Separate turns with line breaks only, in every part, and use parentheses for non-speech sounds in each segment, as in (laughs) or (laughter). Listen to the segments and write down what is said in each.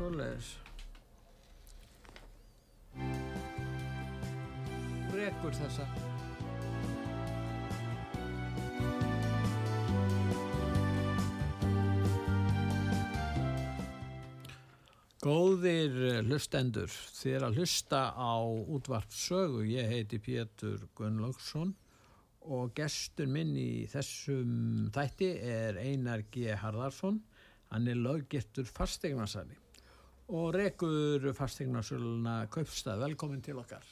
Svoleiðis. Rekur þessa. Góðir hlustendur, þér að hlusta á útvart sögu, ég heiti Pétur Gunnlaugsson og gestur minn í þessum þætti er Einar G. Harðarsson, hann er löggittur fastegnarsæli og rekur fastegnarsöluna Kaupstað. Velkomin til okkar.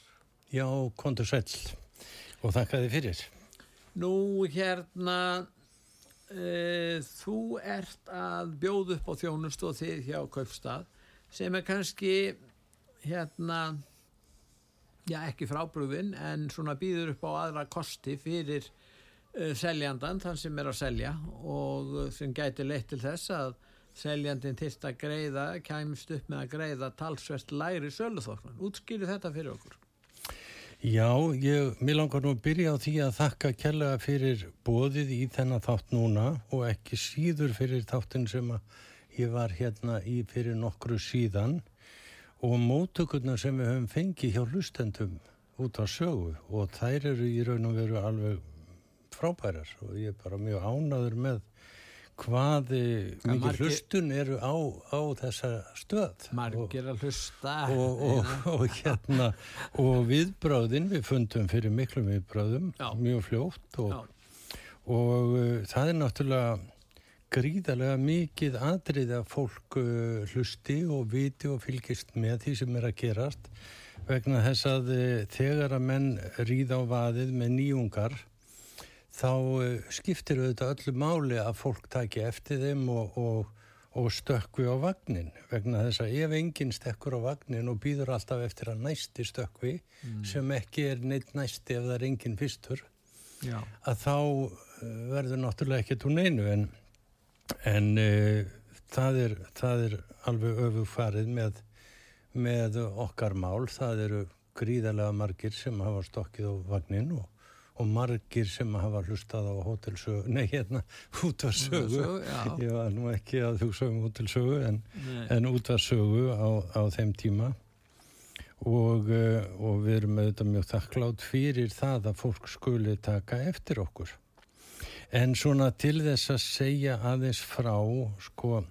Já, kontur sæl og þakka þið fyrir.
Nú hérna, e, þú ert að bjóða upp á þjónustu og þið hjá Kaupstað sem er kannski hérna, já ekki frábrúðin en svona býður upp á aðra kosti fyrir uh, seljandan, þann sem er að selja og sem gæti leitt til þess að seljandin til að greiða, kæmst upp með að greiða talsvert læri söluþoknan. Útskýri þetta fyrir okkur.
Já, ég, mér langar nú að byrja á því að þakka kærlega fyrir bóðið í þennan þátt núna og ekki síður fyrir þáttin sem ég var hérna í fyrir nokkru síðan og mótökurna sem við höfum fengið hjá hlustendum út á sögu og þær eru í raun og veru alveg frábærar og ég er bara mjög ánaður með hvað mikið margir, hlustun eru á, á þessa stöð?
Margir að hlusta.
Og, og, og, hérna, og viðbráðin við fundum fyrir miklu viðbráðum Já. mjög fljótt og uh, það er náttúrulega gríðarlega mikið aðrið að fólk uh, hlusti og viti og fylgist með því sem er að gerast vegna þess að þegar að menn ríða á vaðið með nýjungar þá eh, skiptir auðvitað öllu máli að fólk taki eftir þeim og, og, og stökku á vagnin vegna þess að ef enginn stekkur á vagnin og býður alltaf eftir að næsti stökku mm. sem ekki er neitt næsti ef það er enginn fyrstur Já. að þá eh, verður náttúrulega ekkert úr neinu en, en uh, það, er, það er alveg öfufarið með, með okkar mál það eru gríðarlega margir sem hafa stokkið á vagnin og og margir sem hafa hlustað á hótelsögu, nei hérna útvarsögu, ég var nú ekki að hugsa um hótelsögu en, en útvarsögu á, á þeim tíma. Og, eh, og við erum auðvitað mjög þakklátt fyrir það að fólk skuli taka eftir okkur. En svona til þess að segja aðeins frá sko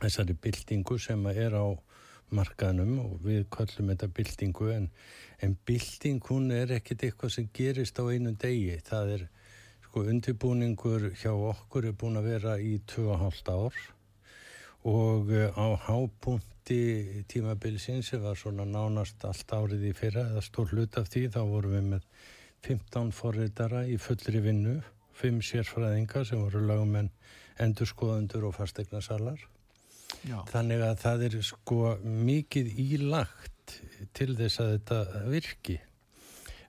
þessari byltingu sem er á markaðnum og við kallum þetta byltingu en en bilding hún er ekkit eitthvað sem gerist á einu degi. Það er sko undirbúningur hjá okkur er búin að vera í 2,5 ár og eh, á hápunkti tímabilsins sem var svona nánast allt árið í fyrra eða stór hlut af því þá vorum við með 15 forriðara í fullri vinnu 5 sérfræðingar sem voru lagumenn endurskoðundur og fastegnasalar þannig að það er sko mikið ílagt til þess að þetta virki.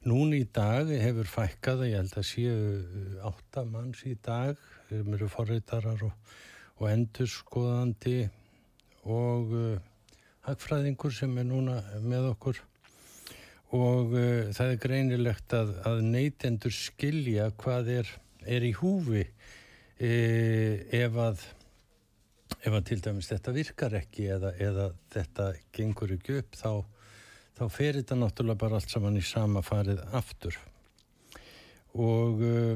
Nún í dag hefur fækkað, ég held að séu uh, áttamanns í dag, við erum forreitarar og, og endurskoðandi og uh, hagfræðingur sem er núna með okkur og uh, það er greinilegt að, að neytendur skilja hvað er, er í húfi e, ef að ef að til dæmis þetta virkar ekki eða, eða þetta gengur ekki upp þá, þá fer þetta náttúrulega bara allt saman í sama farið aftur. Og uh,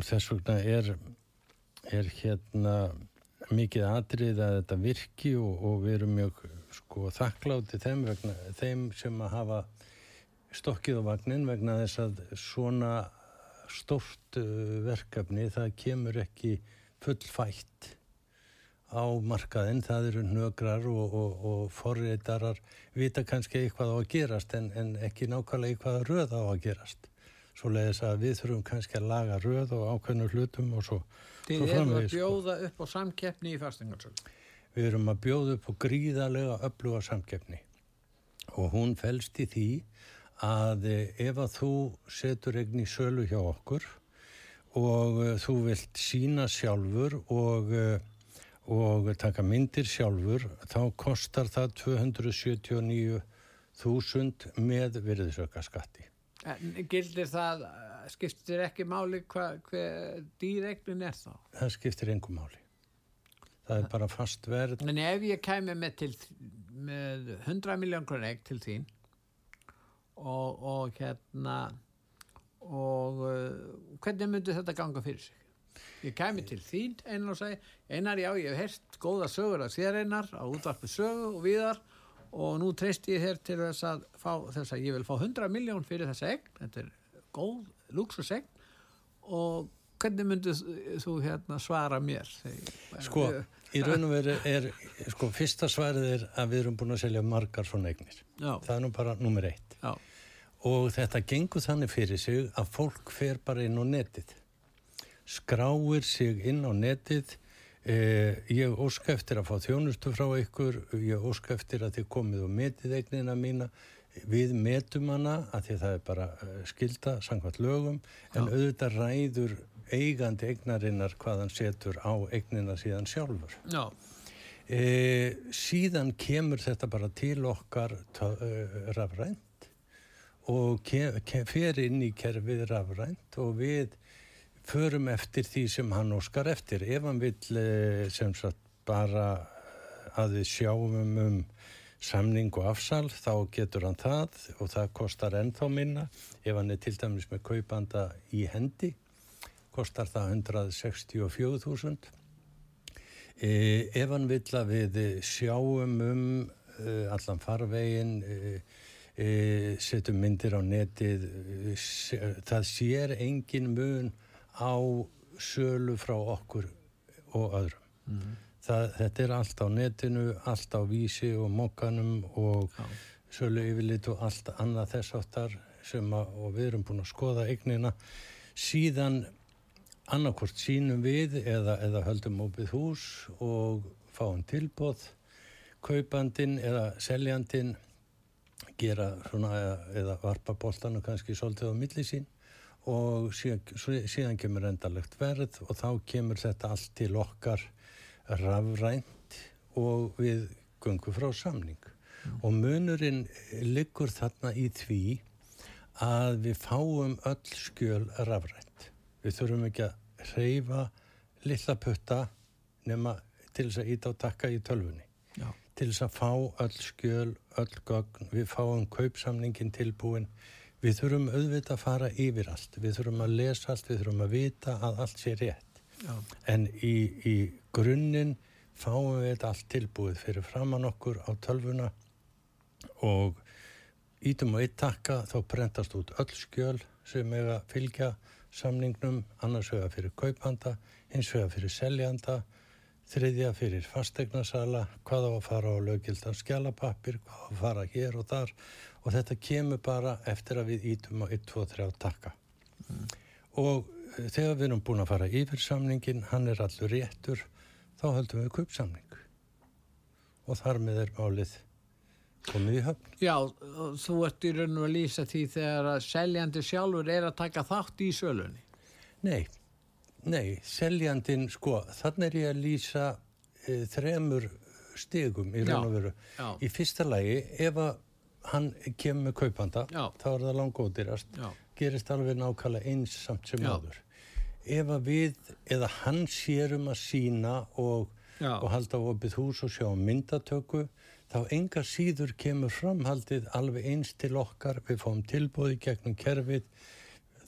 þess vegna er, er hérna mikið atrið að þetta virki og, og við erum mjög sko þakkláti þeim, vegna, þeim sem að hafa stokkið á vagnin vegna þess að svona stórt uh, verkefni það kemur ekki fullfætt á markaðin, það eru nögrar og, og, og forreitarar vita kannski eitthvað á að gerast en, en ekki nákvæmlega eitthvað röð á að gerast svo leiðis að við þurfum kannski að laga röð og ákveðnu hlutum og svo,
Þið
svo
erum að
sko.
bjóða upp á samkeppni í fasteignarsölu.
Við erum að bjóða upp á gríðarlega öfluga samkeppni og hún felst í því að ef að þú setur eign í sölu hjá okkur og eh, þú vilt sína sjálfur og, eh, og taka myndir sjálfur þá kostar það 279.000 með virðisöka skatti.
En gildir það, skiptir ekki máli hvað hva dýregnin er þá?
Það skiptir engum máli. Það er bara fast verð.
En ef ég kæmi með, til, með 100 miljón krónu eign til þín og, og hérna og uh, hvernig myndi þetta ganga fyrir sig? Ég kæmi til þín einar og segi, einar já, ég hef heyrst góða sögur af þér einar á útvarpi sögu og viðar og nú treyst ég þér til þess að fá þess að ég vil fá 100 miljón fyrir þessa eign, þetta er góð luxusegn og hvernig myndi þú hérna svara mér?
Sko, í raun og veru er, sko, fyrsta svarið er að við erum búin að selja margar svona eignir.
Já.
Það er nú bara nummer eitt.
Já,
Og þetta gengur þannig fyrir sig að fólk fer bara inn á netið. Skráir sig inn á netið. Eh, ég óska eftir að fá þjónustu frá ykkur. Ég óska eftir að þið komið og metið eignina mína. Við metum hana að því að það er bara eh, skilda samkvæmt lögum. En
Já.
auðvitað ræður eigandi eignarinnar hvað hann setur á eignina síðan sjálfur.
já,
E, síðan kemur þetta bara til okkar uh, rafrænt og fer inn í kerfið rafrænt og við förum eftir því sem hann óskar eftir. Ef hann vill uh, sem sagt bara að við sjáum um samning og afsal þá getur hann það og það kostar ennþá minna. Ef hann er til dæmis með kaupanda í hendi kostar það 164.000 Eh, ef hann vill að við eh, sjáum um eh, allan farvegin, eh, eh, setjum myndir á netið, eh, það sér engin mun á sölu frá okkur og öðrum. Það, þetta er allt á netinu, allt á vísi og mokkanum og
Já.
sölu yfirlit og allt annað þess áttar sem að, við erum búin að skoða eignina. Síðan annarkvort sínum við eða, eða höldum opið hús og fáum tilbóð kaupandin eða seljandin gera svona eða, eða varpa boltanu kannski svolítið á milli sín og síðan, kemur endalegt verð og þá kemur þetta allt til okkar rafrænt og við göngum frá samning og munurinn liggur þarna í því að við fáum öll skjöl rafrænt. Við þurfum ekki að hreyfa lilla putta nema til þess að íta á takka í tölfunni.
já,
Til þess að fá öll skjöl, öll gögn, við fáum kaupsamningin tilbúin. Við þurfum auðvitað að fara yfir allt. Við þurfum að lesa allt, við þurfum að vita að allt sé rétt.
já,
En í, í grunninn fáum við þetta allt tilbúið fyrir framann okkur á tölvuna og ítum á eitt takka þá brentast út öll skjöl sem eiga að fylgja samningnum, annars vegar fyrir kaupanda, hins vegar fyrir seljanda, þriðja fyrir fasteignarsala, hvað á að fara á lögildan skjalapappir, hvað á að fara hér og þar og þetta kemur bara eftir að við ítum á 1, 2, 3 takka. Og eh, þegar við erum búin að fara yfir samningin, hann er allur réttur, þá höldum við kaupsamning. Og þar með er málið komið í höfn.
já, þú ert í raun og að lýsa því þegar að seljandi sjálfur er að taka þátt í sölunni.
Nei, nei, seljandin, sko, þannig er ég að lýsa e, þremur stigum í raun og veru. Í fyrsta lagi, ef að hann kemur með kaupanda,
Já.
þá er það langóðirast, gerist alveg nákvæmlega eins samt sem áður. Ef að við, eða hann sér um að sína og, og halda á opið hús og sjá myndatöku, þá enga síður kemur framhaldið alveg eins til okkar, við fáum tilbúði gegnum kerfið,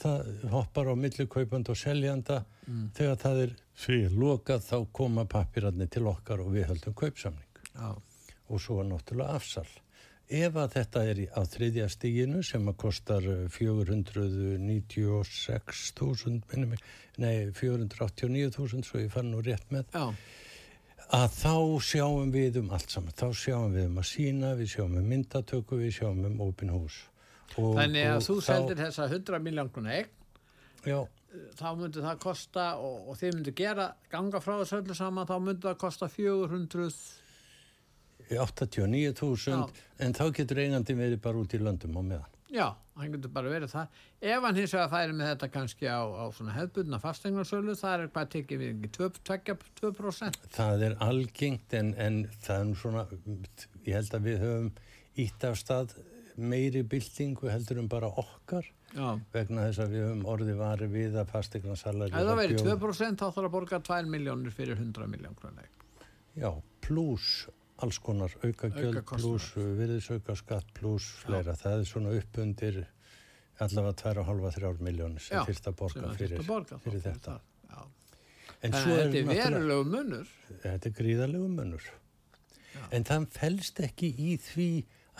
það hoppar á milli kaupand og seljanda, þegar það er fyrir lokað þá koma pappirarnir til okkar og við höldum kaupsamning.
Já,
og svo er náttúrulega afsal. Ef að þetta er á þriðja stíginu sem að kostar eh, 496.000, minnum mig, nei 489.000 svo ég fann nú rétt með,
já,
að þá sjáum við um allt saman. Þá sjáum við um að sína, við sjáum um myndatöku, við sjáum um opin hús.
Og, Þannig að þú seldir þessa 100 miljóngruna eign,
já.
þá myndi það kosta, og, og þið myndi gera ganga frá þessu öllu saman, þá myndi það kosta 400...
89.000, en þá getur eigandi verið bara út í löndum á meðan.
Já, hann getur bara verið það. Ef hann hins vegar færi með þetta kannski á, á svona hefðbundna fastegnarsölu, það er hvað tekið við ekki 2%?
Það er algengt en, en það er svona, ég held að við höfum ítt af stað meiri byltingu heldur um bara okkar Já. vegna þess að við höfum orði vari við að fastegnarsala
Ef það verið 2% þá þarf að borga 2 miljónir fyrir 100 miljón.
Já, pluss alls konar auka gjöld pluss virðisauka skatt pluss fleira. Það er svona upp undir allavega 2,5-3 miljónir sem þurft að borga fyrir, borga fyrir þetta.
En, en þetta er verulegu munur.
Þetta er gríðalegu munur. Já. En það fælst ekki í því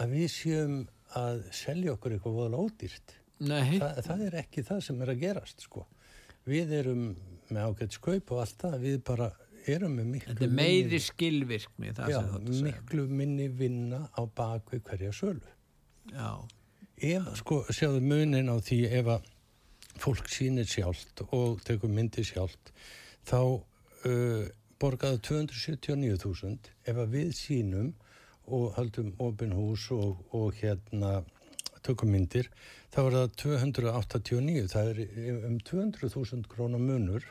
að við séum að selja okkur eitthvað voðal ódýrt. Þa, það er ekki það sem er að gerast sko. Við erum með ágætt skaup og allt það, við bara erum með miklu
Þetta er meiri minni, skilvirkni
já, miklu minni vinna á bakvið hverja sölu.
Já.
Ef, sko, sjáðu munin á því ef að fólk sínir sjálft og tekur myndi sjálft þá uh, borgaðu 279.000 ef að við sínum og haldum ofin hús og, og hérna tökum myndir þá er það 289 það er um 200.000 krónar munur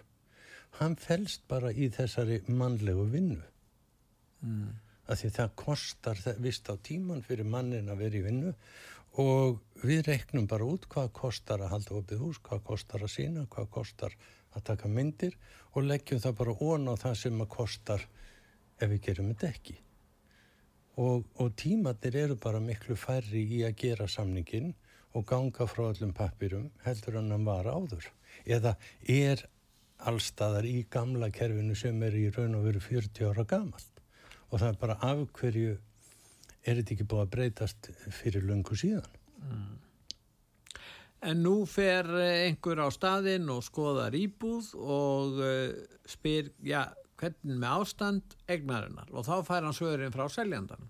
hann fælst bara í þessari mannlegu vinnu mm. af því það kostar vist á tíman fyrir mannin að vera í vinnu og við reknum bara út hvað kostar að halda opið hús, hvað kostar að sína, hvað kostar að taka myndir og leggjum það bara ón á það sem að kostar ef við gerum þetta ekki. Og, og tímatir eru bara miklu færri í að gera samningin og ganga frá öllum pappirum heldur en hann var áður. Eða er allstaðar í gamla kerfinu sem er í raun og veru 40 ára gamalt. Og það er bara af hverju er þetta ekki búið að breytast fyrir lungu síðan? Mm.
En nú fer einhver á staðinn og skoðar íbúð og uh, spyr, já, hvernig með ástand egnarinnar og þá fær hann svörin frá seljandan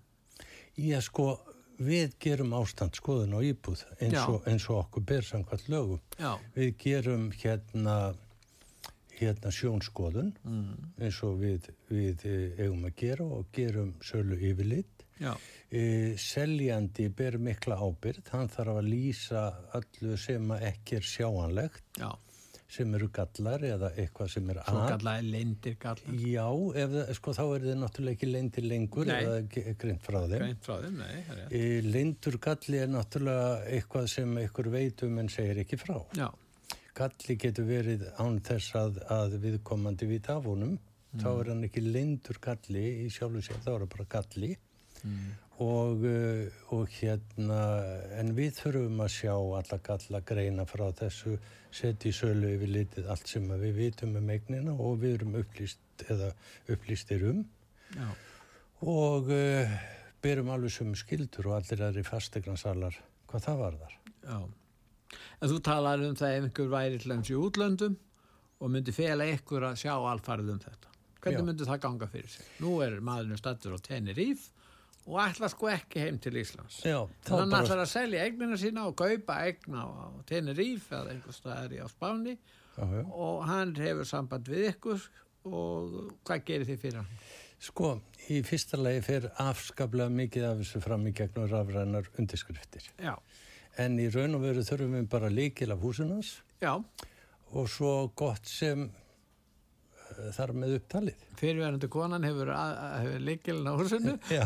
Já, sko, við gerum ástand skoðun á íbúð eins og, eins og okkur samkvæmt lögum.
Já.
við gerum hérna hérna sjónskoðun mm. eins og við, við eh, eigum að gera og gerum sölu yfirlitt e, seljandi ber mikla ábyrð hann þarf að lýsa öllu sem ekki er sjáanlegt
Já.
sem eru gallar eða eitthvað sem er
að. gallar er leindir gallar.
Já, ef, sko, þá er það náttúrulega ekki leindir lengur
nei.
eða greint frá þeim,
frá þeim nei,
e, leindur galli er náttúrulega eitthvað sem einhver veitum en segir ekki frá.
Já
galli getur verið án þess að, að viðkomandi við tafunum mm. þá er hann ekki lindur galli í sjálfu sér, þá er hann bara galli mm. og, uh, og hérna en við þurfum að sjá alla galla greina frá þessu setja í sölu yfir litið allt sem við vitum um eignina og við erum upplýst eða upplýstir um
Já.
og uh, berum alveg sem skildur og allir aðri fastegransalar hvað það var þar
Já En þú talar um það ef einhver væri hlans í útlöndum og myndi fela ykkur að sjá alfarið um þetta. Hvernig Já. myndi það ganga fyrir sig? Nú er maðurinn stættur á Teneríf og ætla sko ekki heim til Íslands.
Já,
hann bara... ætlar að selja eignina sína og kaupa eigna á Teneríf eða einhver staðar í á Spáni
já, já.
og hann hefur samband við ykkur og hvað gerir þið fyrir hann?
Sko, í fyrsta lagi fer afskaplega mikið af þessu fram í gegnum rafrænar undirskriftir.
Já
en í raun og veru þurfum við bara líkil af húsunans
Já.
og svo gott sem uh, þar með upptalið.
Fyrirverðandi konan hefur, hefur líkilin á húsinu? (laughs)
Já,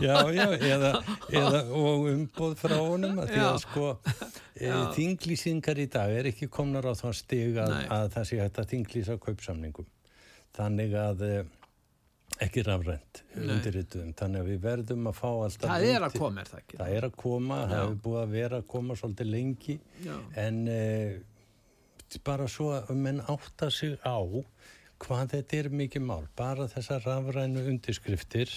já, já, já eða, eða, og umbóð frá honum að því að sko e, þinglýsingar í dag er ekki komnar á þá stig að, að það sé hægt að þinglýsa kaupsamningum. Þannig að e, ekki rafrænt undirrituðum þannig að við verðum að fá alltaf
það er að koma, er það ekki?
það er að koma, Já. það hefur búið að vera að koma svolítið lengi
Já.
en eh, bara svo að menn átta sig á hvað þetta er mikið mál bara þessar rafrænu undirskriftir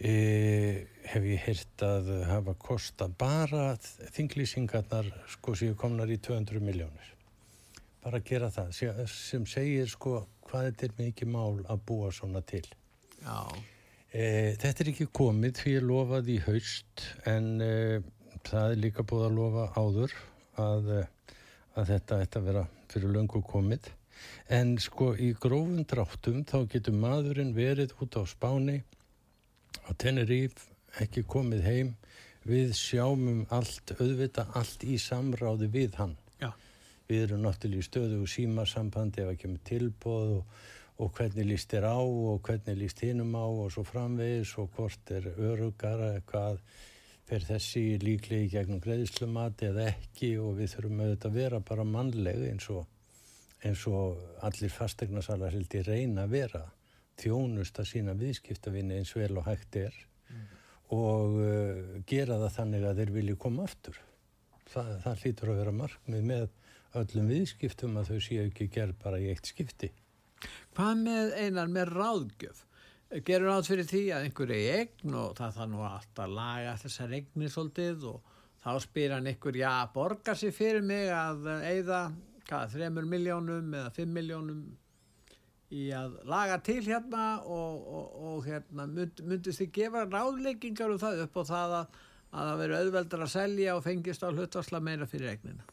eh, hef ég heyrt að hafa kosta bara þinglýsingarnar sko séu komnar í 200 miljónir bara gera það sem segir sko hvað þetta er mikið mál að búa svona til.
Já.
E, Þetta er ekki komið því ég lofaði í haust en e, það er líka búið að lofa áður að, að þetta ætti að vera fyrir löngu komið. En sko í grófum dráttum þá getur maðurinn verið út á spáni á Teneríf ekki komið heim. Við sjáum allt auðvita allt í samráði við hann. Við erum náttúrulega í stöðu og símasambandi ef ekki með tilbóð og, og hvernig líst þér á og hvernig líst hinnum á og svo framvegis og hvort er örugara hvað fer þessi líklegi gegnum greiðslumati eða ekki og við þurfum auðvitað að vera bara mannleg eins og, eins og allir fastegnasalar hildi reyna að vera þjónust að sína viðskiptavinni eins vel og hægt er og uh, gera það þannig að þeir vilji koma aftur. Það, það hlýtur að vera markmið með öllum viðskiptum að þau séu ekki gerð bara í eitt skipti.
Hvað með einar með ráðgjöf? Gerur ráð fyrir því að einhverju eign og það þarf nú alltaf að laga þessar eignir svolítið og þá spyr hann einhver, já, borgar sér fyrir mig að eigða, hvað, þremur miljónum eða fimm miljónum í að laga til hérna og, og, og hérna mynd, myndist þið gefa ráðleikingar um það upp og það að, að það veri auðveldar að selja og fengist á hlutvarsla meira fyrir eignina.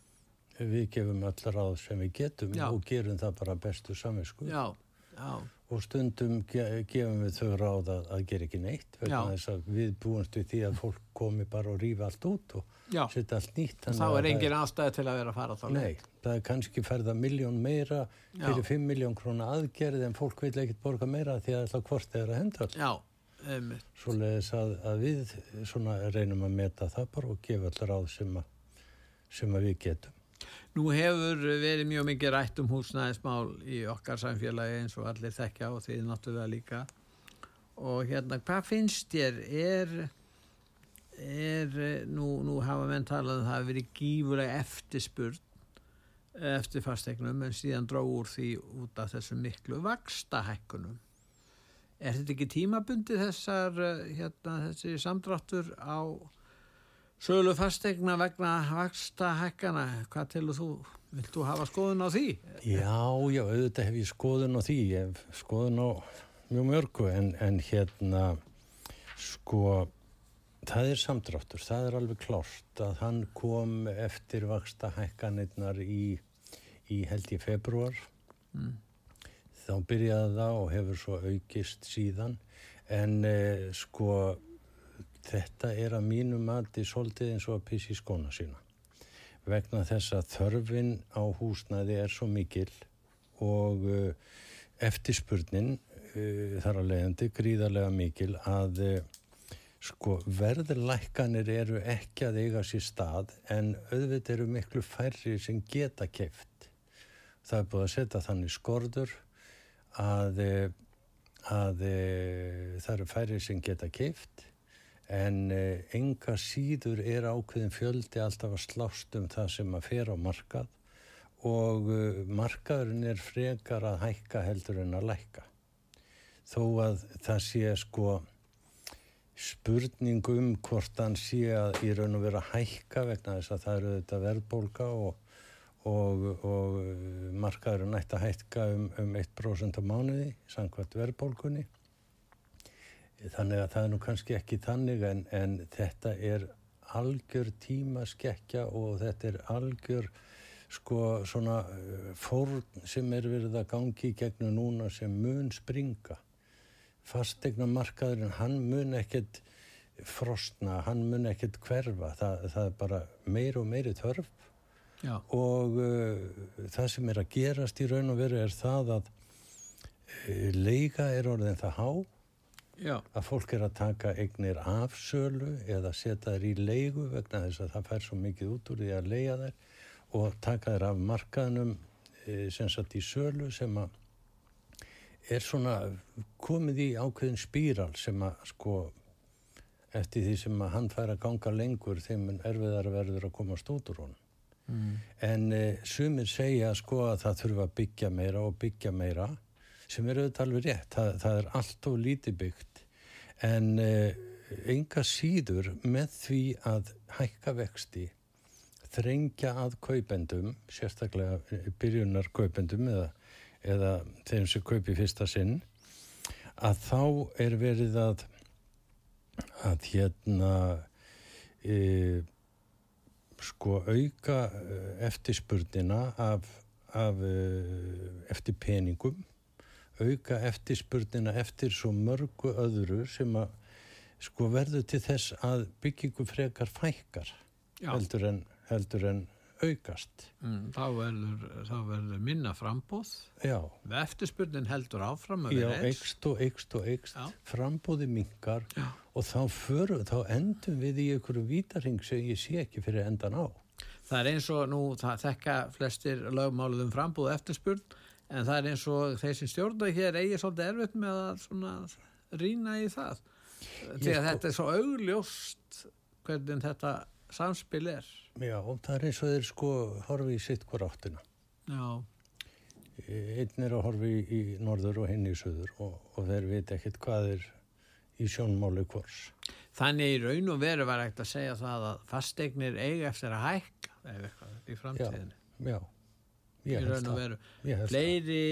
Við gefum öll ráð sem við getum
Já.
og gerum það bara bestu saminsku.
Já, já,
Og stundum ge gefum við þau ráð að, að gera ekki neitt vegna
Já.
þess að við búumst við því að fólk komi bara og rífa allt út og setja allt nýtt.
Þá er engin ástæði til að vera að fara þá.
Nei, það er kannski ferða miljón meira fyrir 5 miljón króna aðgerð en fólk vil ekkert borga meira því að það hvort þeir að henda allt.
Já, einmitt.
Svoleiðis að, að við reynum að meta það bara og gefa allar ráð sem að, sem að við getum.
Nú hefur verið mjög mikið rætt um húsnæðismál í okkar samfélagi eins og allir þekkja og því náttúrulega líka. Og hérna, hvað finnst þér? Er, er nú, nú hafa menn talað um það að verið gífulega eftirspurn eftir fastegnum en síðan dró úr því út af þessum miklu vakstahækkunum. Er þetta ekki tímabundi þessar, eh, hérna, þessi samdráttur á sölu fastegna vegna vaksta hækkana, hvað telur þú? Vilt þú hafa skoðun á því?
Já, já, auðvitað hef ég skoðun á því, ég hef skoðun á mjög mörgu en, en hérna sko það er samdráttur, það er alveg klárt að hann kom eftir vaksta hækkanirnar í, í held í februar
Mm.
þá byrjaði það og hefur svo aukist síðan. En eh, sko þetta er að mínu mati svolítið eins og að pissi skóna sína. Vegna þess að þörfin á húsnæði er svo mikil og uh, eftirspurnin uh, þar að leiðandi gríðarlega mikil að uh, sko verðlækkanir eru ekki að eiga sér stað en auðvitað eru miklu færri sem geta keft það er búið að setja þannig skorður að, eh, að eh, það eru færri sem geta keift en eh, enga síður er ákveðin fjöldi alltaf að slást um það sem að fer á markað og eh, markaðurinn er frekar að hækka heldur en að lækka. Þó að það sé sko spurning um hvort hann sé að í raun og vera að hækka vegna þess að það eru þetta verðbólka og og, og markaður nætt að hækka um, um 1% á mánuði samkvæmt verðbólkunni þannig að það er nú kannski ekki þannig en, en þetta er algjör tíma skekkja og þetta er algjör sko svona eh, fórn sem er verið að gangi í gegnum núna sem mun springa. Fastegna markaðurinn hann mun ekkert frostna, hann mun ekkert hverfa. Það, það er bara meir og meiri þörf.
Já,
og uh, það sem er að gerast í raun og veru er það að uh, leiga er orðin það há
já,
að fólk er að taka eignir af sölu eða setja þær í leigu vegna þess að það fær svo mikið út úr því að leiga þær og taka þær af markaðnum uh, sem satt í sölu sem að er svona komið í ákveðin spíral sem að sko eftir því sem að hann fær að ganga lengur þeim erfiðar verður að komast út úr honum.
mm.
En uh, sumir segja sko að það þurfa að byggja meira og byggja meira sem er auðvitað alveg rétt. Það, það er allt og lítið byggt en uh, enga síður með því að hækka vexti þrengja að kaupendum, sérstaklega eh, byrjunar kaupendum eða, eða þeim sem kaupi fyrsta sinn að þá er verið að að hérna e, sko auka eh, eftirspurnina af, af eh, eftir peningum auka eftirspurnina eftir svo mörgu öðru sem að sko verður til þess að byggingu frekar fækkar heldur en, heldur en aukast.
Mm, þá, verður, þá verður minna frambóð.
Já.
Eftirspurnin heldur áfram.
Já, eikst og eikst og eikst. Frambóði mingar Já. og þá, för, þá endum við í einhverju vítaring sem ég sé ekki fyrir endan á.
Það er eins og nú það þekka flestir lögmáluðum frambóð eftirspurn en það er eins og þeir sem stjórna hér eigi svolítið erfitt með að rýna í það. Því að sko... þetta er svo augljóst hvernig þetta samspil er.
Já, það er eins og þeir sko horfi í sitt hver áttina.
Já.
Einn er að horfi í, norður og hinn í söður og, og þeir veit ekkert hvað er í sjónmáli hvors.
Þannig í raun og veru var ekkert að segja það að fasteignir eiga eftir að hækka eða eitthvað í framtíðinu.
Já, já.
Raun og veru. Fleiri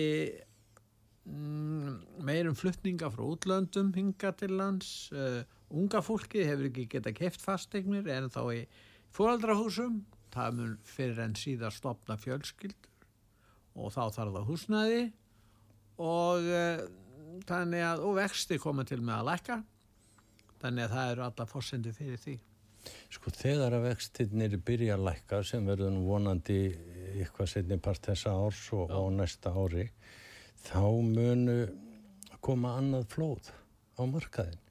mm, meirum fluttninga frá útlöndum hinga til lands. Uh, unga fólki hefur ekki geta keft fasteignir en þá í fóraldrahúsum það mun fyrir en síðan stopna fjölskyldur og þá þarf það húsnaði og uh, þannig að og vexti koma til með að lækka. Þannig að það eru alla fórsendi fyrir því.
Sko þegar að vextinnir byrja að lækka sem verður vonandi eitthvað setni part þessa árs og, og næsta ári þá munu koma annað flóð á markaðin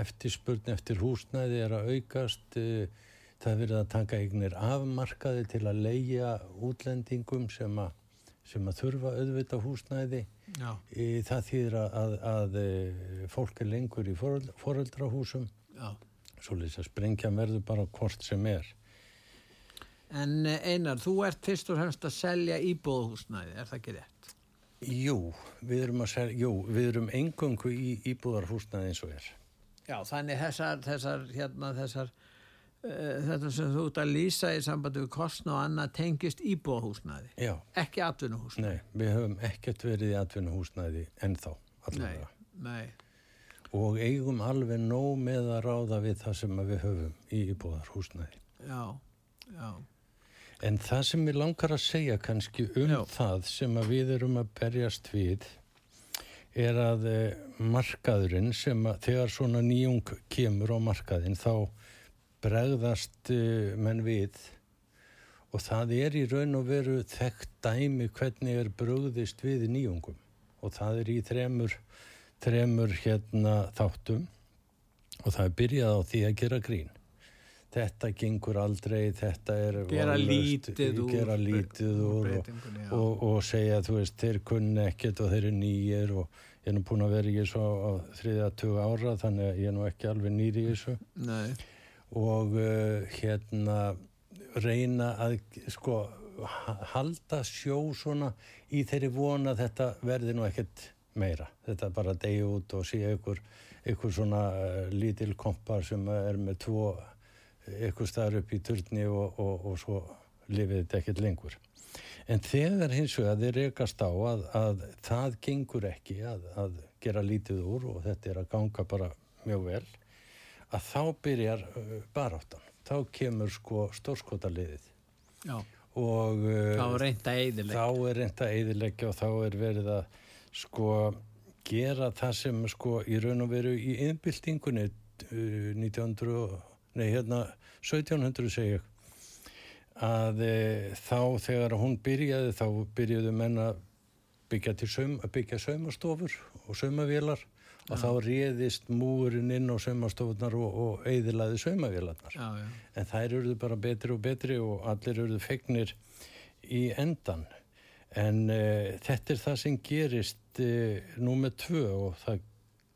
eftirspurn eftir húsnæði er að aukast eh, það verið að taka eignir afmarkaði til að leia útlendingum sem að, sem að þurfa auðvita húsnæði.
Í,
það þýðir að, að, að eh, fólk er lengur í foreldrahúsum. Svo lýs að sprengja verður bara hvort sem er
En eh, Einar, þú ert fyrst og fremst að selja íbúðhúsnæði, er það ekki rétt?
Jú, við erum að selja, jú, við erum engöngu í íbúðarhúsnæði eins og er
Já, þannig þessar, þessar, hérna, þessar, uh, þetta sem þú ert að lýsa í sambandi við kostna og annað tengist íbúahúsnæði.
Já.
Ekki atvinnuhúsnæði.
Nei, við höfum ekkert verið í atvinnuhúsnæði ennþá, allavega.
Nei, nei.
Og eigum alveg nóg með að ráða við það sem við höfum í íbúðarhúsnæði.
Já, já.
En það sem ég langar að segja kannski um já. það sem við erum að berjast við er að eh, markaðurinn sem að þegar svona nýjung kemur á markaðin þá bregðast eh, menn við. Og það er í raun og veru þekkt dæmi hvernig er brugðist við nýjungum. Og það er í þremur, þremur hérna þáttum. Og það er byrjað á því að gera grín þetta gengur aldrei, þetta er
gera valust, lítið úr,
gera lítið úr og, og, og segja þú veist, þeir kunni ekkert og þeir eru nýjir og ég er nú búin að vera í þessu á, þriðja tuga ára þannig að ég er nú ekki alveg nýri í þessu.
Nei.
og uh, hérna reyna að sko halda sjó svona í þeirri vona þetta verði nú ekkert meira, þetta bara degi út og sé ykkur, ykkur svona uh, lítil kompar sem er með tvo eitthvað staðar upp í turni og, og, og svo lifið þetta ekkert lengur. En þegar hins vegar þeir rekast á að, að það gengur ekki að, að gera lítið úr og þetta er að ganga bara mjög vel, að þá byrjar uh, baráttan. Þá kemur sko stórskotaliðið.
Já,
og uh,
þá er reynda eðilegja.
Þá er reynda eðilegja og þá er verið að sko gera það sem sko í raun og veru í innbyltingunni uh, 1900 nei hérna 1700 segja að e, þá þegar hún byrjaði þá byrjuðu menna byggja að byggja saumastofur og saumavélar og þá réðist múurinn inn á saumastofunar og, og eiðilaði saumavélarnar. En þær eruðu bara betri og betri og allir eruðu fegnir í endan en e, þetta er það sem gerist e, nú með tvö og það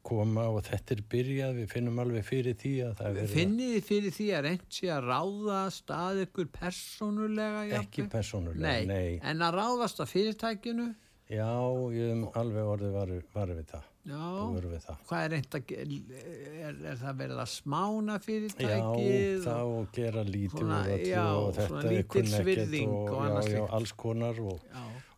koma og þetta er byrjað, við finnum alveg fyrir því að það
er... Finnið þið fyrir því að reynd sé að ráðast að ykkur persónulega?
Ekki jafnir? persónulega, nei. nei.
En að ráðast að fyrirtækinu?
Já, ég hef alveg orðið varu, varu við það.
Já, við það. hvað er reynd að, er, er það verið að smána fyrirtækið?
Já, þá og gera lítið úr öllu og þetta er
kunnekkit og, og
já, já, alls konar og,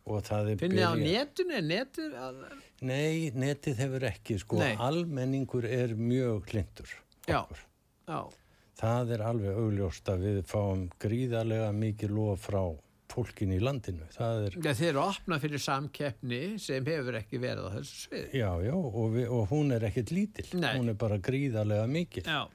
og það er
byrjað. Finnið á netinu, netið að
Nei, netið hefur ekki, sko, Nei. almenningur er mjög hlindur
okkur. Já, já.
það er alveg augljóst að við fáum gríðarlega mikið lof frá fólkin í landinu.
Er... Ja, þeir eru opnað fyrir samkeppni sem hefur ekki verið á þessu svið.
Já, já, og, við, og hún er ekkit lítill. Nei. Hún er bara gríðarlega mikil. Já.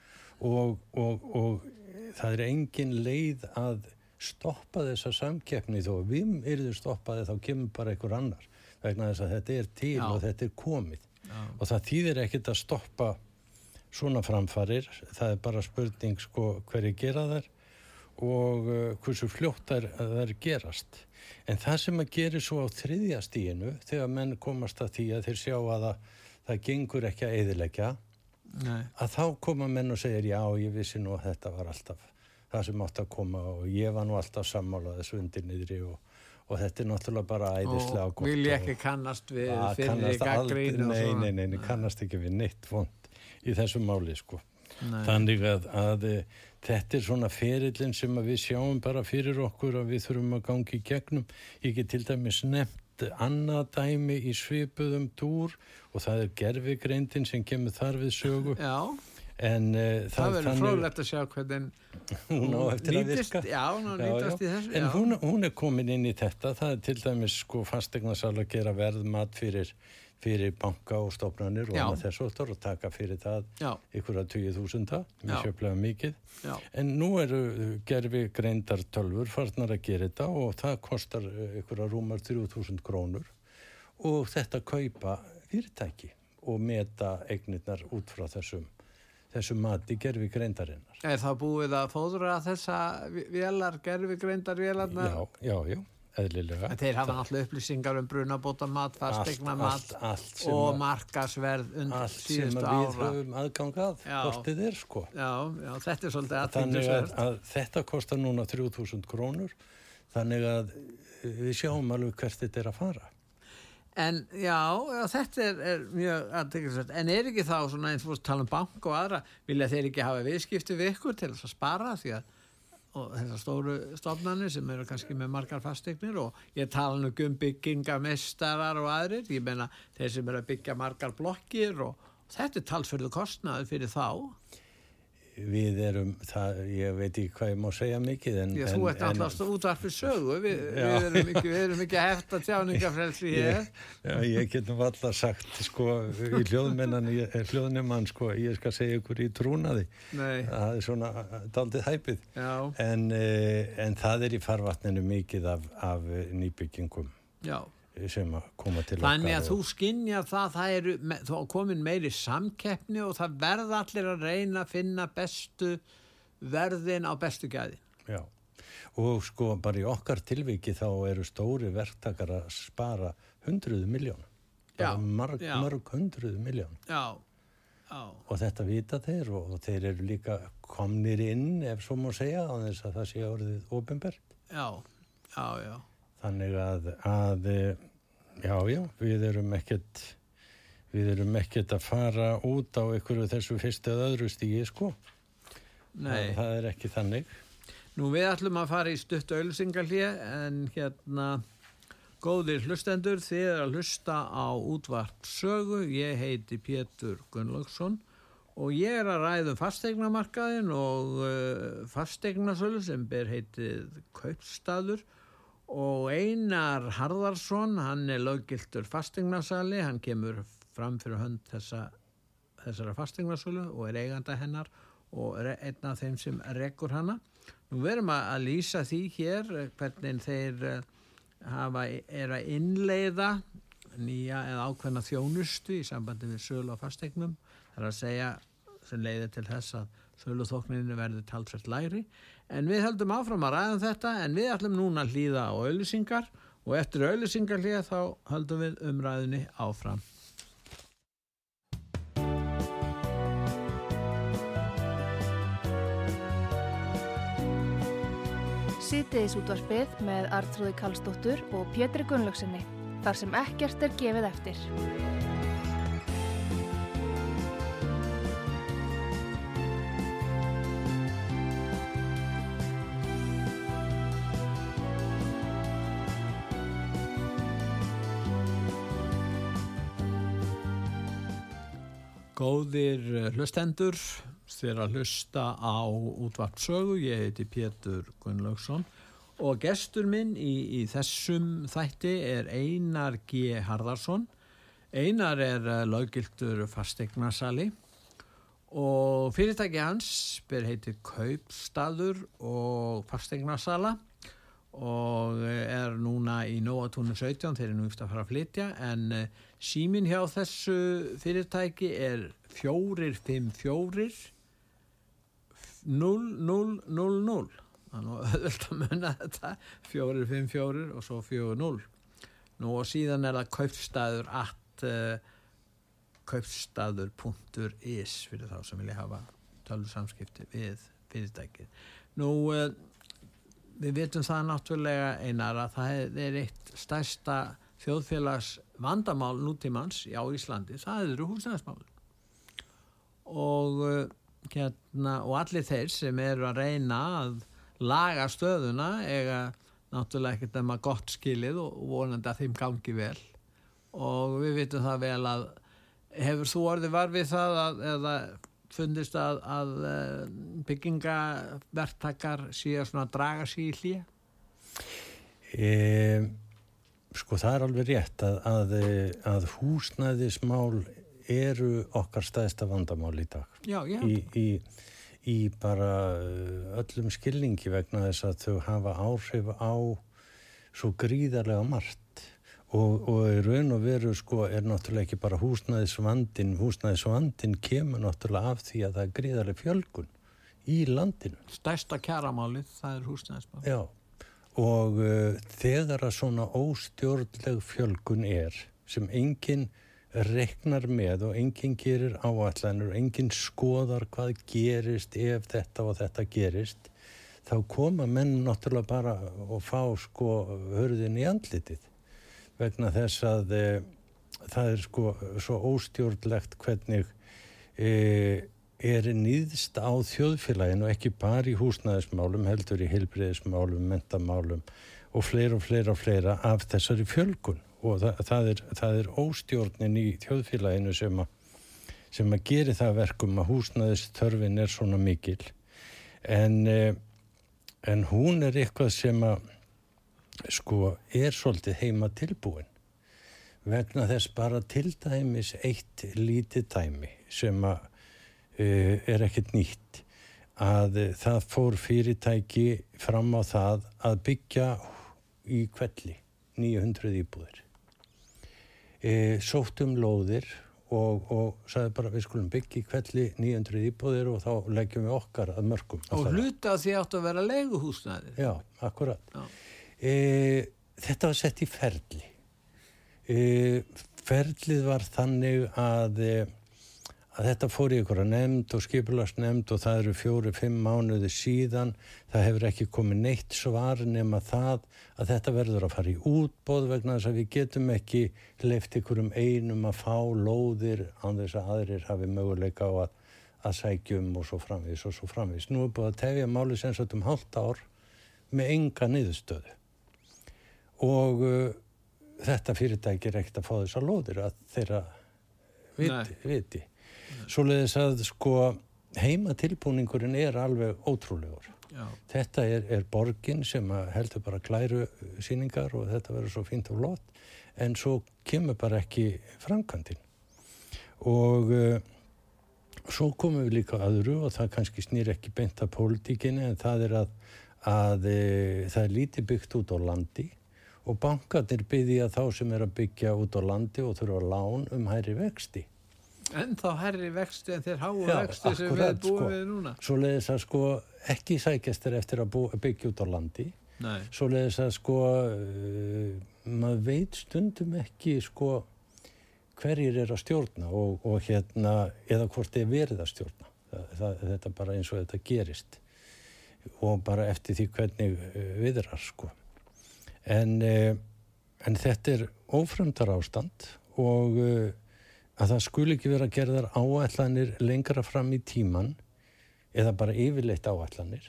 Og, og, og það er engin leið að stoppa þessa samkeppni þó við erum stoppaði þá kemur bara einhver annar vegna þess að þetta er til já. og þetta er komið. Já. Og það þýðir ekkit að stoppa svona framfarir. Það er bara spurning sko hverju gera þær og uh, hversu fljótt þær, gerast. En það sem að gera svo á þriðja stíinu þegar menn komast að því að þeir sjá að það, það gengur ekki að eðilegja að þá koma menn og segir já ég vissi nú að þetta var alltaf það sem átt að koma og ég var nú alltaf sammálað þessu undir niðri og, og þetta er náttúrulega bara æðislega
og vil ég ekki kannast við fyrir gaggrín
nei, nei, nei, nei, kannast ekki við neitt vond í þessu máli sko. Þannig að, að þetta er svona ferillin sem við sjáum bara fyrir okkur að við þurfum að gangi í gegnum. Ég get til dæmis nefnt annað dæmi í svipuðum túr og það er gerfigreindin sem kemur þar við sögu.
Já, en, uh, það, það verður frólægt að sjá hvernig (laughs)
hún
virka. Já, hún á nýtast í þessu.
En hún, hún er komin inn í þetta. Það er til dæmis sko fastegnarsal að gera verðmat fyrir fyrir banka og stofnanir og annað þessu og taka fyrir það ykkur að 20.000 mjög sjöflega mikið Já. en nú eru gerfi greindar tölfur farnar að gera þetta og það kostar ykkur að rúmar 3.000 krónur og þetta kaupa fyrirtæki og meta eignirnar út frá þessum þessu mati gerfi greindarinnar.
Er það búið að fóðra þessa velar, gerfi greindar velarna?
Já, já, já eðlilega.
En þeir hafa náttúrulega upplýsingar um brunabótamat, fastegnamat og markasverð undir síðustu ára.
Allt sem við höfum aðgangað, hvort þið er sko.
Já, já, þetta er svolítið aðtækningsverð.
Að, að þetta kostar núna 3000 krónur, þannig að við sjáum alveg hvert þetta er að fara.
En já, þetta er, er mjög aðtækningsverð. En er ekki þá svona eins og tala um bank og aðra, vilja þeir ekki hafa viðskipti við ykkur til að spara því að þessar stóru stofnarnir sem eru kannski með margar fastegnir og ég tala nú um byggingamestarar og aðrir, ég menna þeir sem eru að byggja margar blokkir og þetta er talsverðu kostnaði fyrir þá
við erum, það, ég veit ekki hvað ég má segja mikið en,
Já, þú ert alltaf útvarfið sögu. Við, við erum ekki, ekki hefta tjáningafrelsi (laughs)
ég, já, ég getum alltaf sagt sko, í hljóðmennan hljóðnemann, sko, ég skal segja ykkur í trúnaði. Nei. það er svona daldið hæpið. En, eh, en það er í farvatninu mikið af, af nýbyggingum.
Já
sem að koma til
okkar Þannig að þú skinnjar það það eru me, komin meiri samkeppni og það verða allir að reyna að finna bestu verðin á bestu gæðin
Já, og sko bara í okkar tilviki þá eru stóri verktakar að spara hundruðu miljón bara marg, marg hundruðu miljón
Já Já.
og þetta vita þeir og, og þeir eru líka komnir inn ef svo má segja á þess að það sé orðið ofinbært
já, já, já
þannig að, að já, já, við erum ekkert við erum ekkert að fara út á einhverju þessu fyrstu eða öðru stígi, sko.
Nei.
það, er ekki þannig.
Nú við ætlum að fara í stutt auðsingalíu en hérna góðir hlustendur, þið er að hlusta á útvart sögu, ég heiti Pétur Gunnlaugsson og ég er að ræðum fastegnamarkaðin og uh, fastegnasölu sem ber heitið Kaupstaður og Einar Harðarsson hann er löggiltur fastegnarsali hann kemur fram fyrir hönd þessa, þessara fastegnarsölu og er eiganda hennar og er einn af þeim sem rekkur hana. Nú verum að lýsa því hér hvernig þeir eh, hafa, er að innleiða nýja eða ákveðna þjónustu í sambandi við sölu á fastegnum það er að segja sem leiðir til þess að söluþókninu verður talsvært læri en við höldum áfram að ræða um þetta en við ætlum núna að hlýða á auðlisingar og eftir auðlisingar hlýða þá höldum við umræðinni áfram.
Sýtiðis útvarfið með Artrúði Kallstóttur og Pétri Gunnlaugsinni þar sem ekkert er gefið eftir.
Góðir eh, hlustendur, þér að hlusta á útvartsögu, ég heiti Pétur Gunnlaugsson og gestur minn í, í þessum þætti er Einar G. Harðarsson. Einar er uh, löggiltur fastegnarsali og fyrirtæki hans ber heitir Kaupstaður og fastegnarsala og er núna í Nóatúnu 17 þeir eru nú eftir að fara að flytja en uh, símin hjá þessu fyrirtæki er 454 0000 þannig að auðvitað að munna þetta 454 og svo 40 nú og síðan er það kaupstaður at uh, kaupstaður.is fyrir þá sem vilja hafa tölur samskipti við fyrirtækið. Nú við veitum það náttúrulega einar að það er eitt stærsta þjóðfélags vandamál nútímans á Íslandi, það eru húsnæðismál og uh, hérna, og allir þeir sem eru að reyna að laga stöðuna eiga náttúrulega ekkert að maður gott skilið og vonandi að þeim gangi vel. Og við vitum það vel að hefur þú orðið varfið það að, eða fundist að, að eh, byggingavertakar svona að draga sér í hlýja?
E, sko það er alveg rétt að, að, að húsnæðismál eru okkar staðista vandamál í dag
Já, já.
Í, í, í bara uh, öllum skilningi vegna þess að þau hafa áhrif á svo gríðarlega margt og, og í raun og veru sko er náttúrulega ekki bara húsnæðisvandin húsnæðisvandin kemur náttúrulega af því að það er gríðarlega fjölgun í landinu.
Stærsta kjaramálið það er húsnæðismál.
Já og uh, þegar að svona óstjórnleg fjölgun er sem enginn reknar með og enginn gerir áallanur og enginn skoðar hvað gerist ef þetta og þetta gerist þá koma menn náttúrulega bara og fá sko hörðin í andlitið vegna þess að e, það er sko svo óstjórnlegt hvernig e, er nýðst á þjóðfélaginu ekki bara í húsnæðismálum heldur í heilbreyðismálum, mentamálum og fleira og fleira og fleira af þessari fjölgun. Og það, það, er, það er óstjórnin í þjóðfélaginu sem að sem að gera það verkum að húsnæðistörfin er svona mikil. En, eh, en hún er eitthvað sem að sko er svolítið heima tilbúin vegna þess bara til dæmis eitt lítið dæmi sem að uh, er ekkert nýtt að uh, það fór fyrirtæki fram á það að byggja í kvelli 900 íbúðir e, sóttum lóðir og, og sagði bara við skulum byggja í kvelli 900 íbúðir og þá leggjum við okkar að mörgum.
Og hluta því áttu að vera leiguhúsnæðir.
Já, akkurat.
Já.
E, þetta var sett í ferli. E, ferlið var þannig að e, að þetta fór í einhverja nefnd og skipulast nefnd og það eru fjóri, fimm mánuði síðan, það hefur ekki komið neitt svar nema það að þetta verður að fara í útbóð vegna þess að við getum ekki leift ykkurum einum að fá lóðir án þess að aðrir hafi möguleika á að, að sækjum og svo framvís og svo framvís. Nú er búið að tefja máli sem sagt um halvt ár með enga niðurstöðu og uh, þetta fyrirtæki er ekkert að fá þessa lóðir að þeirra viti. viti. Svoleiðis að sko heima tilbúningurinn er alveg ótrúlegur. Já. Þetta er, er borgin sem heldur bara klæru síningar og þetta verður svo fínt og lott en svo kemur bara ekki framkvæmdinn. Og uh, svo komum við líka aðru og það kannski snýr ekki beint að pólitíkinni en það er að, að uh, það er lítið byggt út á landi og bankarnir byggja þá sem er að byggja út á landi og þurfa lán um hæri vexti.
En þá herri vexti en þeir háu vexti sem við búum sko. við núna.
Svo leiðis að sko ekki sækjast er eftir að, bú, að byggja út á landi.
Nei.
Svo leiðis að sko uh, maður veit stundum ekki sko hverjir er að stjórna og, og hérna eða hvort er verið að stjórna. Það, það, þetta bara eins og þetta gerist og bara eftir því hvernig uh, viðrar sko. En, uh, en þetta er ófremdar ástand og að það skul ekki vera gerðar áallanir lengra fram í tíman eða bara yfirleitt áallanir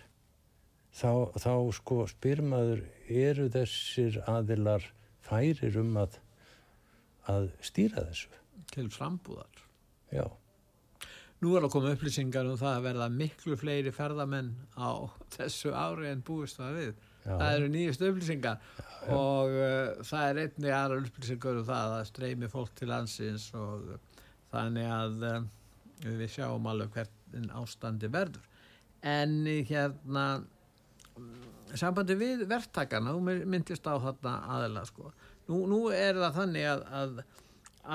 þá, þá sko spyrmaður eru þessir aðilar færir um að, að stýra þessu?
Til frambúðar.
Já.
Nú er að koma upplýsingar um það að verða miklu fleiri ferðamenn á þessu ári en búist það við já. það eru nýjast upplýsingar já, já. og uh, það er einni aðra upplýsingar um það að streymi fólk til landsins og þannig að uh, við sjáum alveg hvernig ástandi verður en hérna sambandi við verktakana, þú myndist á þarna aðela sko. Nú, nú er það þannig að, að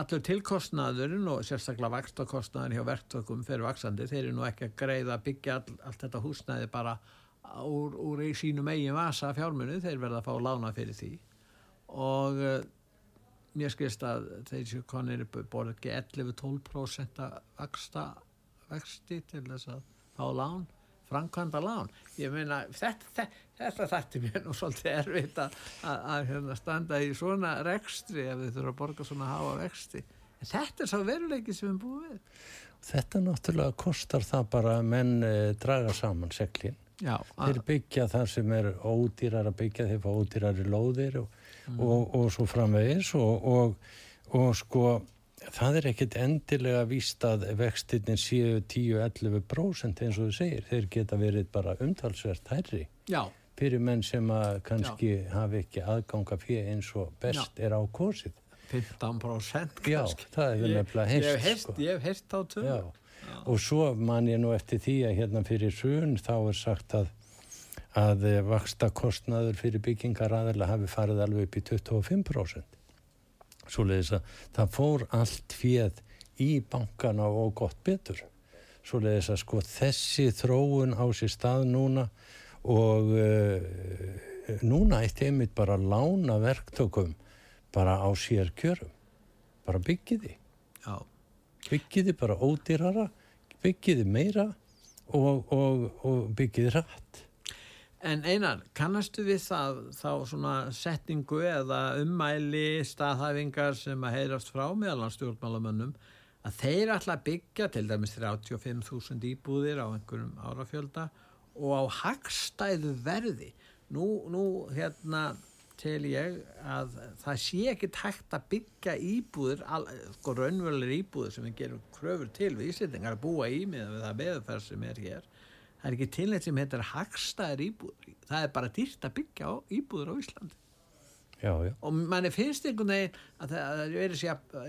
allur tilkostnaðurinn og sérstaklega vakstakostnaðurinn hjá verktökum fyrir vaksandi, þeir eru nú ekki að greiða að byggja all, allt þetta húsnæði bara úr, úr sínum eigin vasa fjármunni, þeir verða að fá lána fyrir því. Og uh, mér skilst að séu konir borði ekki 11-12% að vexti til þess að fá lán framkvæmda lán. Ég meina þetta, þætti mér nú svolítið erfitt að, að, að hérna, standa í svona rekstri ef þið þurfa að borga svona háa vexti. En þetta er svo veruleiki sem við búum við.
Þetta náttúrulega kostar það bara að menn eh, draga saman seglin Já, þeir byggja þar sem er ódýrar að byggja þeir fá ódýrar í lóðir og, mm. og, og svo framvegis og, og sko það er ekkit endilega víst að vextinni séu 10-11% eins og þú segir, þeir geta verið bara umtalsvert hærri
Já.
fyrir menn sem að kannski Já. hafi ekki aðganga fyrir eins og best er á korsið
15% kannski
Já, það er nefnilega
heist sko. Ég hef heist á tölu
og svo man ég nú eftir því að hérna fyrir sun þá er sagt að að vaksta kostnaður fyrir byggingar aðeins hafi farið alveg upp í 25% svo leiðis að það fór allt fjöð í bankana og gott betur. Svo leiðis að sko þessi þróun á sér stað núna og uh, núna eitt einmitt bara lána verktökum bara á sér kjörum bara byggiði
Já.
Byggiði bara ódýrara byggiði meira og, og, og byggiði rætt
En einar, kannastu við það þá svona setningu eða ummæli staðhæfingar sem að heyrast frá meðalan stjórnmálamönnum að þeir alltaf byggja til dæmis 35.000 íbúðir á einhverjum árafjölda og á hagstæðu verði. Nú, nú hérna tel ég að það sé ekki tækt að byggja íbúðir, sko raunverulegir íbúðir sem við gerum kröfur til við Íslandingar að búa í með það beðferð sem er hér. Það er ekki tilnætt sem heitir hagstæðar íbúður það er bara dýrt að byggja á íbúður á Íslandi.
Já, já.
og manni finnst einhvern veginn að það er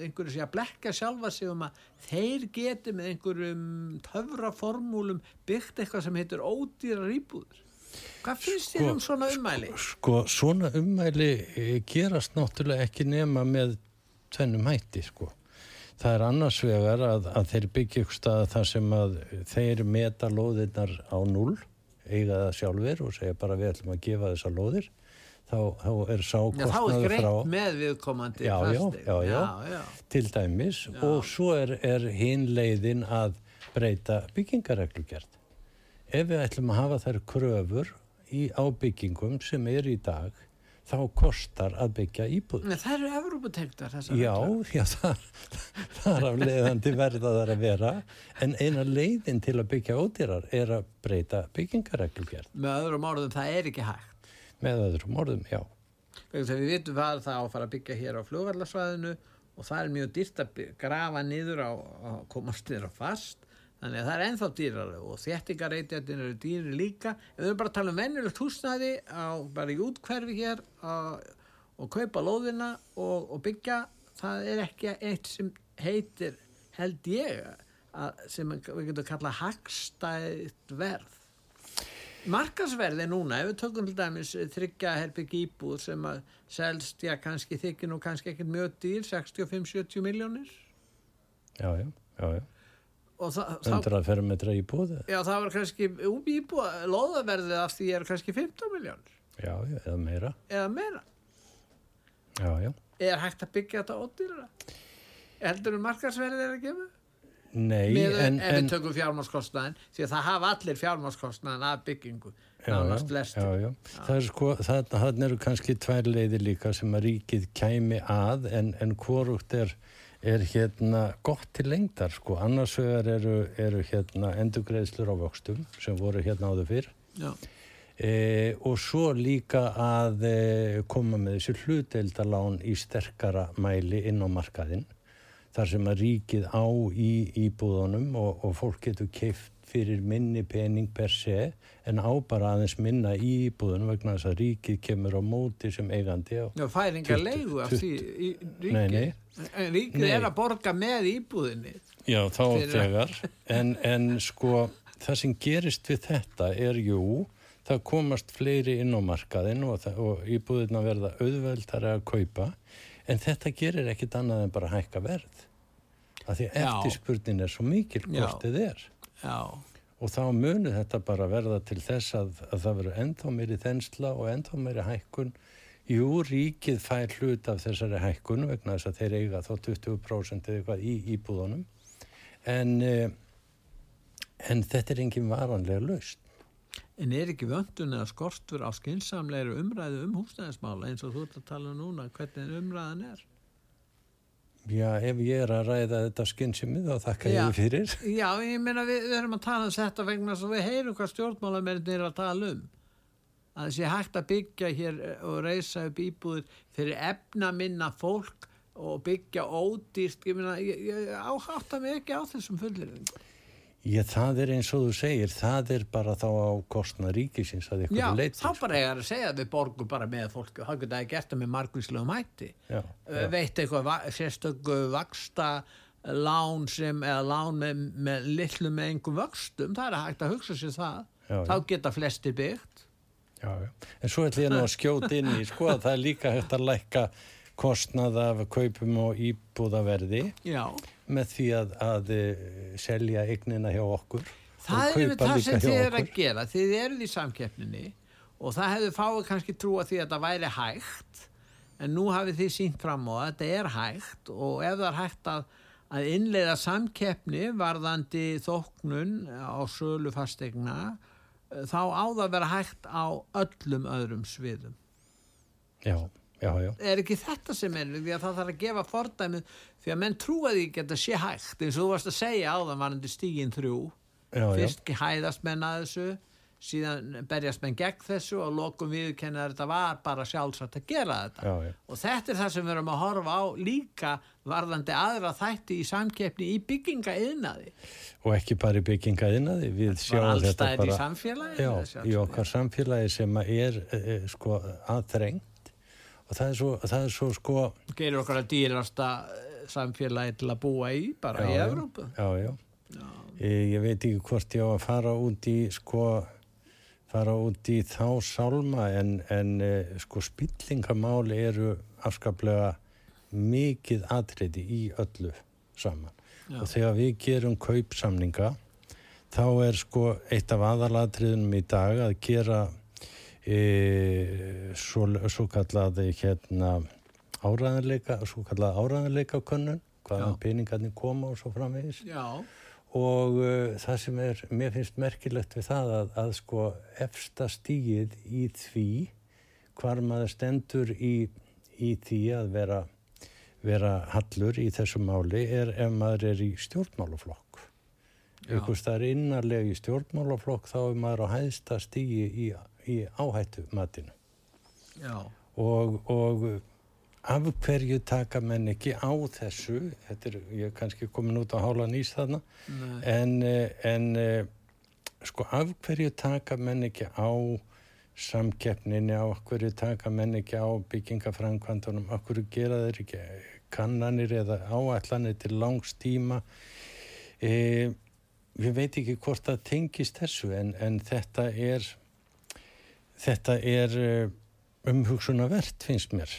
einhverju sé að blekka sjálfa sig um að þeir geti með einhverjum töfraformúlum byggt eitthvað sem heitir ódýrar íbúður hvað finnst þér sko, um svona ummæli?
Sko, sko svona ummæli eh, gerast náttúrulega ekki nema með tvennum hætti sko Það er annars vegar að, að þeir byggja ykkur stað þar sem að þeir meta lóðirnar á null, eiga það sjálfur og segja bara við ætlum að gefa þessa lóðir. Þá, þá er sákostnaður frá... Já, þá er
greitt með viðkomandi
já, fasti. Já, já, já, já, til dæmis. Já. Og svo er, er hinn leiðin að breyta byggingareglugjert. Ef við ætlum að hafa þær kröfur í, á byggingum sem er í dag þá kostar að byggja íbúð.
Nei, það eru Evróputengtar
þessar. Já, (laughs) já það, það er af leiðandi verða þar að vera en eina leiðin til að byggja ódýrar er að breyta byggingareglugjarn.
Með öðrum orðum það er ekki hægt.
Með öðrum orðum, já.
Þegar við vitum hvað það á að fara að byggja hér á fljóðvallarsvæðinu og það er mjög dýrt að grafa niður á, á komast niður á fast Þannig að það er enþá dýrar og þéttingareitjarnir eru dýri líka. Við erum bara að tala um vennilegt húsnæði á, bara í útkverfi hér á, og kaupa lóðina og, og byggja, það er ekki eitt sem heitir, held ég, að, sem við getum að kalla hagstætt verð. Markasverði núna, ef við tökum til dæmis þryggja herbygg íbúð sem að selst, já kannski þykir nú kannski ekkert mjög dýr, 65-70 miljónir.
Já, já, já, já. 100 fermetra íbúð
Já, það var kannski íbúð, loðaverðið af því er kannski 15 miljónir
Já, eða meira.
Eða meira.
Já, já.
Er hægt að byggja þetta ódýra? Heldur þú markarsverðið er að gefa?
Nei,
Með, en... Ef við tökum fjármáskostnaðin því að það hafa allir fjármáskostnaðin af byggingu Já, já,
já, já. Það er sko, þannig eru kannski tvær leiðir líka sem að ríkið kæmi að en, en hvorugt er er hérna gott til lengdar sko, annars vegar eru, eru hérna endugreðslur á vöxtum sem voru hérna áður fyrr. E, og svo líka að e, koma með þessu hluteildalán í sterkara mæli inn á markaðinn þar sem að ríkið á í íbúðunum og, og fólk getur keift fyrir minni pening per se en á bara aðeins minna í íbúðunum vegna þess að ríkið kemur á móti sem eigandi á
Já, færinga leigu af því ríkið.
Nei, nei.
En ríkið
Nei.
er að borga með íbúðinni.
Já, þá þegar en, en sko það sem gerist við þetta er jú það komast fleiri inn á markaðin og, það- og íbúðina verða auðveldar að kaupa en þetta gerir ekkit annað en bara hækka verð af því eftirspurnin er svo mikil hvort þið er
Já,
og þá munu þetta bara verða til þess að, að það verður ennþá meiri þensla og ennþá meiri hækkun Jú, ríkið fær hlut af þessari hækkun vegna þess að þeir eiga þá 20% eða eitthvað í íbúðunum en, eh, en þetta er engin varanlega laust.
en er ekki vöndun eða skortur á skinsamlegri umræðu um húsnæðismála eins og þú ert að tala um núna hvernig umræðan er?
Já, ef ég er að ræða þetta skynsimi þá þakka
Já.
ég fyrir.
Já, ég meina við, við erum að tala um þetta vegna að við heyrum hvað stjórnmálamennir er að tala um. Að sé hægt að byggja hér eh, og reysa upp íbúður fyrir efna minna fólk og byggja ódýrt. Ég meina, ég, ég áhátta mig ekki á þessum fullirðingum.
Ég, það er eins og þú segir, það er bara þá á kostnað ríkisins að ykkur
Já,
leiti.
þá bara ég er að segja að við borgum bara með fólki og það geta gert það með margvíslega mætti.
Já,
Uh,
já.
veit eitthvað va- sérstöku vaksta lán sem, eða lán með, með litlu með engum vöxtum, það er hægt að hugsa sér það.
Já, já.
Þá geta flestir byggt.
Já, já. En svo ætlum ég nú að skjóta inn í, sko, að það er líka hægt að lækka kostnað af kaupum og íbúðaverði
Já,
með því að, að eh, selja eignina hjá okkur.
það er það sem þið er að gera. Þið eruð í samkeppninni og það hefðu fáið kannski trúa því að það væri hægt en nú hafið þið sínt fram á að þetta er hægt og ef það er hægt að, að innleiða samkeppni varðandi þóknun á sölu fastegna þá á það að vera hægt á öllum öðrum sviðum.
Já, já, já.
Er ekki þetta sem er því að það þarf að gefa fordæmið því að menn trúa því ekki að þetta sé hægt? Eins og þú varst að segja áðan varandi stígin þrjú.
Já,
fyrst ekki hæðast menn að þessu síðan berjast menn gegn þessu og lokum viðkenna að þetta var bara sjálfsagt að gera þetta. Og þetta er það sem við erum að horfa á líka varðandi aðra þætti í samkeppni í bygginga yðnaði
Og ekki bara í byggingaðinaði, við
bara
sjáum þetta
í
bara já, í okkar samfélagi sem er e, e, sko aðþrengt og það er svo, það er svo sko
gerir okkar að dýrasta eh, samfélagi til að búa í bara í
já,
Evrópu
já, já. E, ég veit ekki hvort ég á að fara út í sko fara út í þá sálma en, en e, sko spillingamáli eru afskaplega mikið atriði í öllu saman
Já.
og þegar við gerum kaupsamninga þá er sko eitt af aðalatriðunum í dag að gera e, svo, svo kallaði hérna áræðanleika, svo kallaði áræðanleika könnun, hvaðan peningarnir koma og svo framvegis
já,
og uh, það sem er, mér finnst merkilegt við það að, að sko efsta stíið í því hvar maður stendur í, í því að vera, vera hallur í þessu máli er ef maður er í stjórnmálaflokk.
Já.
Ykkur staðar innarlega í stjórnmálaflokk þá er maður á hæðsta stíi í, í áhættu matinu.
já
Og, og af hverju taka menn ekki á þessu, þetta er, ég er kannski komin út á hála nýs þarna,
Nei.
en, eh, en eh, sko af hverju taka menn ekki á samkeppninni, á hverju taka menn ekki á byggingafrænkvandunum, af hverju gera þeir ekki kannanir eða áætlanir til langs tíma. E, ég veit ekki hvort það tengist þessu en, en þetta er, þetta er eh, umhugsunavert finnst mér.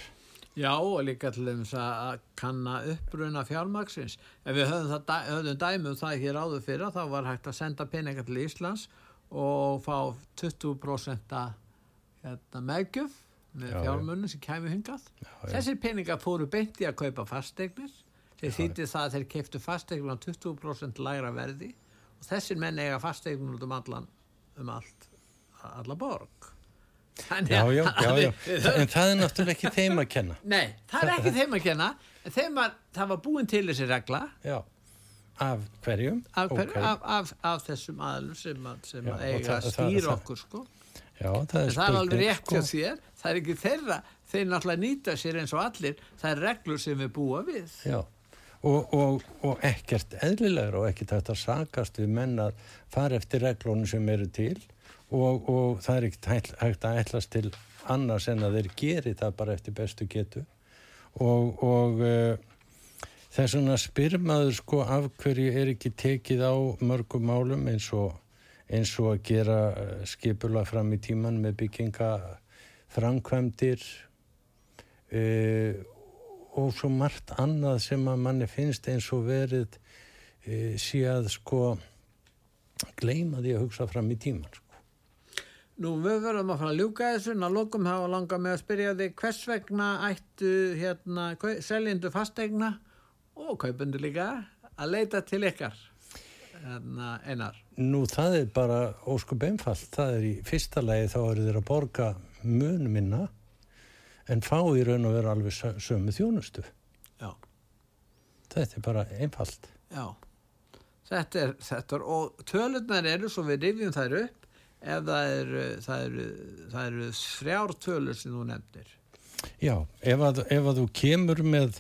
Já, og líka til þess að kanna uppruna fjármaksins. Ef við höfum, það, dæ- höfum dæmi um það hér áður fyrir, þá var hægt að senda peninga til Íslands og fá 20% hérna, meðgjöf með
Já, já.
fjármunum sem kæmi hingað.
já.
Þessir peningar fóru beint í að kaupa fasteignir. Þeir þýtti það að þeir keiptu fasteignir á 20% lægra verði og þessir menn eiga fasteignir út um allan, um allt, alla borg.
Já,
að-
já, já, já.
að-
En það er náttúrulega ekki þeim að kenna.
Nei, það er ekki þeim að kenna en þeim var, það var búin til þessi regla
Já. Af hverjum?
af, hver,
Ókei.
af, af, af þessum aðlum sem, að, sem
Já,
að eiga að stýra okkur sko.
Já, það er
það er alveg rétt hjá þér það er ekki þeirra, þeir náttúrulega nýta sér eins og allir það er reglur sem við búa við
Já, og, og, og ekkert eðlilegur og ekkert að sakast við menn að fara eftir reglónu sem eru til og, og það er ekkert hægt að ætlast til annars en að þeir geri það bara eftir bestu getu og, og uh, það er svona spyrmaður sko af hverju er ekki tekið á mörgum málum eins og eins og að gera eh, skipula fram í tíman með bygginga framkvæmdir uh, og svo margt annað sem að manni finnst eins og verið uh, síðan sko gleima því að hugsa fram í tíman.
Nú við verðum að fara að ljúka þessu. En að lokum hafa langað með að spyrja þig hvers vegna ættu hérna, seljendu fastegna og kaupundu líka að leita til ykkar? Hérna, einar.
Nú það er bara óskup einfalt. Það er í fyrsta lagi þá eru þeir að borga mun minna en fá í raun og vera alveg sömu þjónustu.
Já.
Þetta er bara einfalt.
Já. Þetta er, þetta er, og tölurnar eru svo við rifjum þær upp ef það eru, það eru, það eru þrjár tölur sem þú nefnir.
Já, ef að, ef að þú kemur með,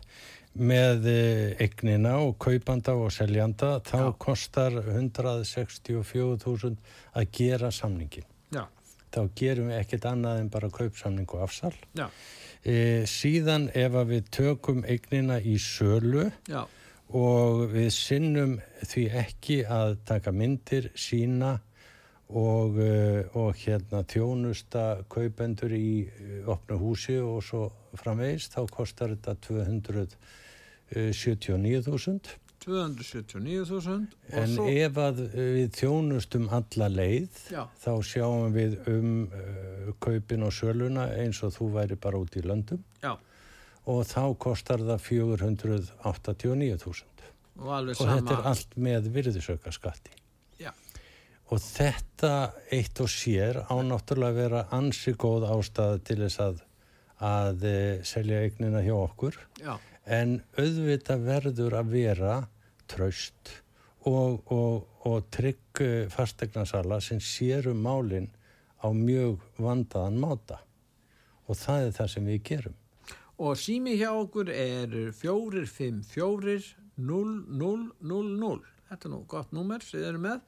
með egnina og kaupanda og seljanda þá Já. kostar 164.000 að gera samningin.
Já.
Þá gerum við ekkert annað en bara kaupsamning og afsal. E, síðan ef að við tökum egnina í sölu
Já.
og við sinnum því ekki að taka myndir, sína og, eh, og hérna tjónusta kaupendur í eh, opnu húsi og svo framvegist þá kostar þetta 279.000
279.000
En svo... ef að við þjónustum alla leið
Já.
þá sjáum við um uh, kaupin og söluna eins og þú væri bara út í löndum
Já.
og þá kostar það 489.000 og, og þetta er allt með virðisauka skatti og þetta eitt og sér ánáttúrulega vera ansi góð ástæða til þess að að e, selja eignina hjá okkur.
Já.
en auðvita verður að vera traust og, og, og trygg fastegnarsala sem sérum málinn á mjög vandaðan máta. Og það er það sem við gerum.
Og sími hjá okkur er 454 0000 þetta er nú gott númer sem þið eru með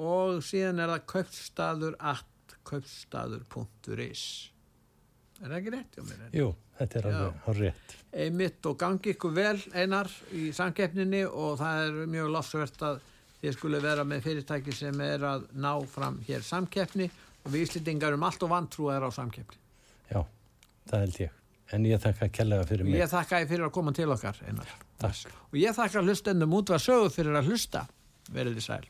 og síðan er það kaupstaður at kaupstaður.is er það ekki rétt hjá mér?
Jú, þetta er alveg rétt.
Einmitt og gangi ykkur vel einar í samkeppninni og það er mjög losvert að þið skulle vera með fyrirtæki sem er að ná fram hér samkeppni og við íslitingar um allt og vantrúar á samkeppni.
Já, það held ég. En ég þakka að kellaða fyrir mig.
Ég þakka fyrir að koma til okkar einar.
Takk.
og ég þakka hlustendum út var sögu fyrir að hlusta. Verið í sæl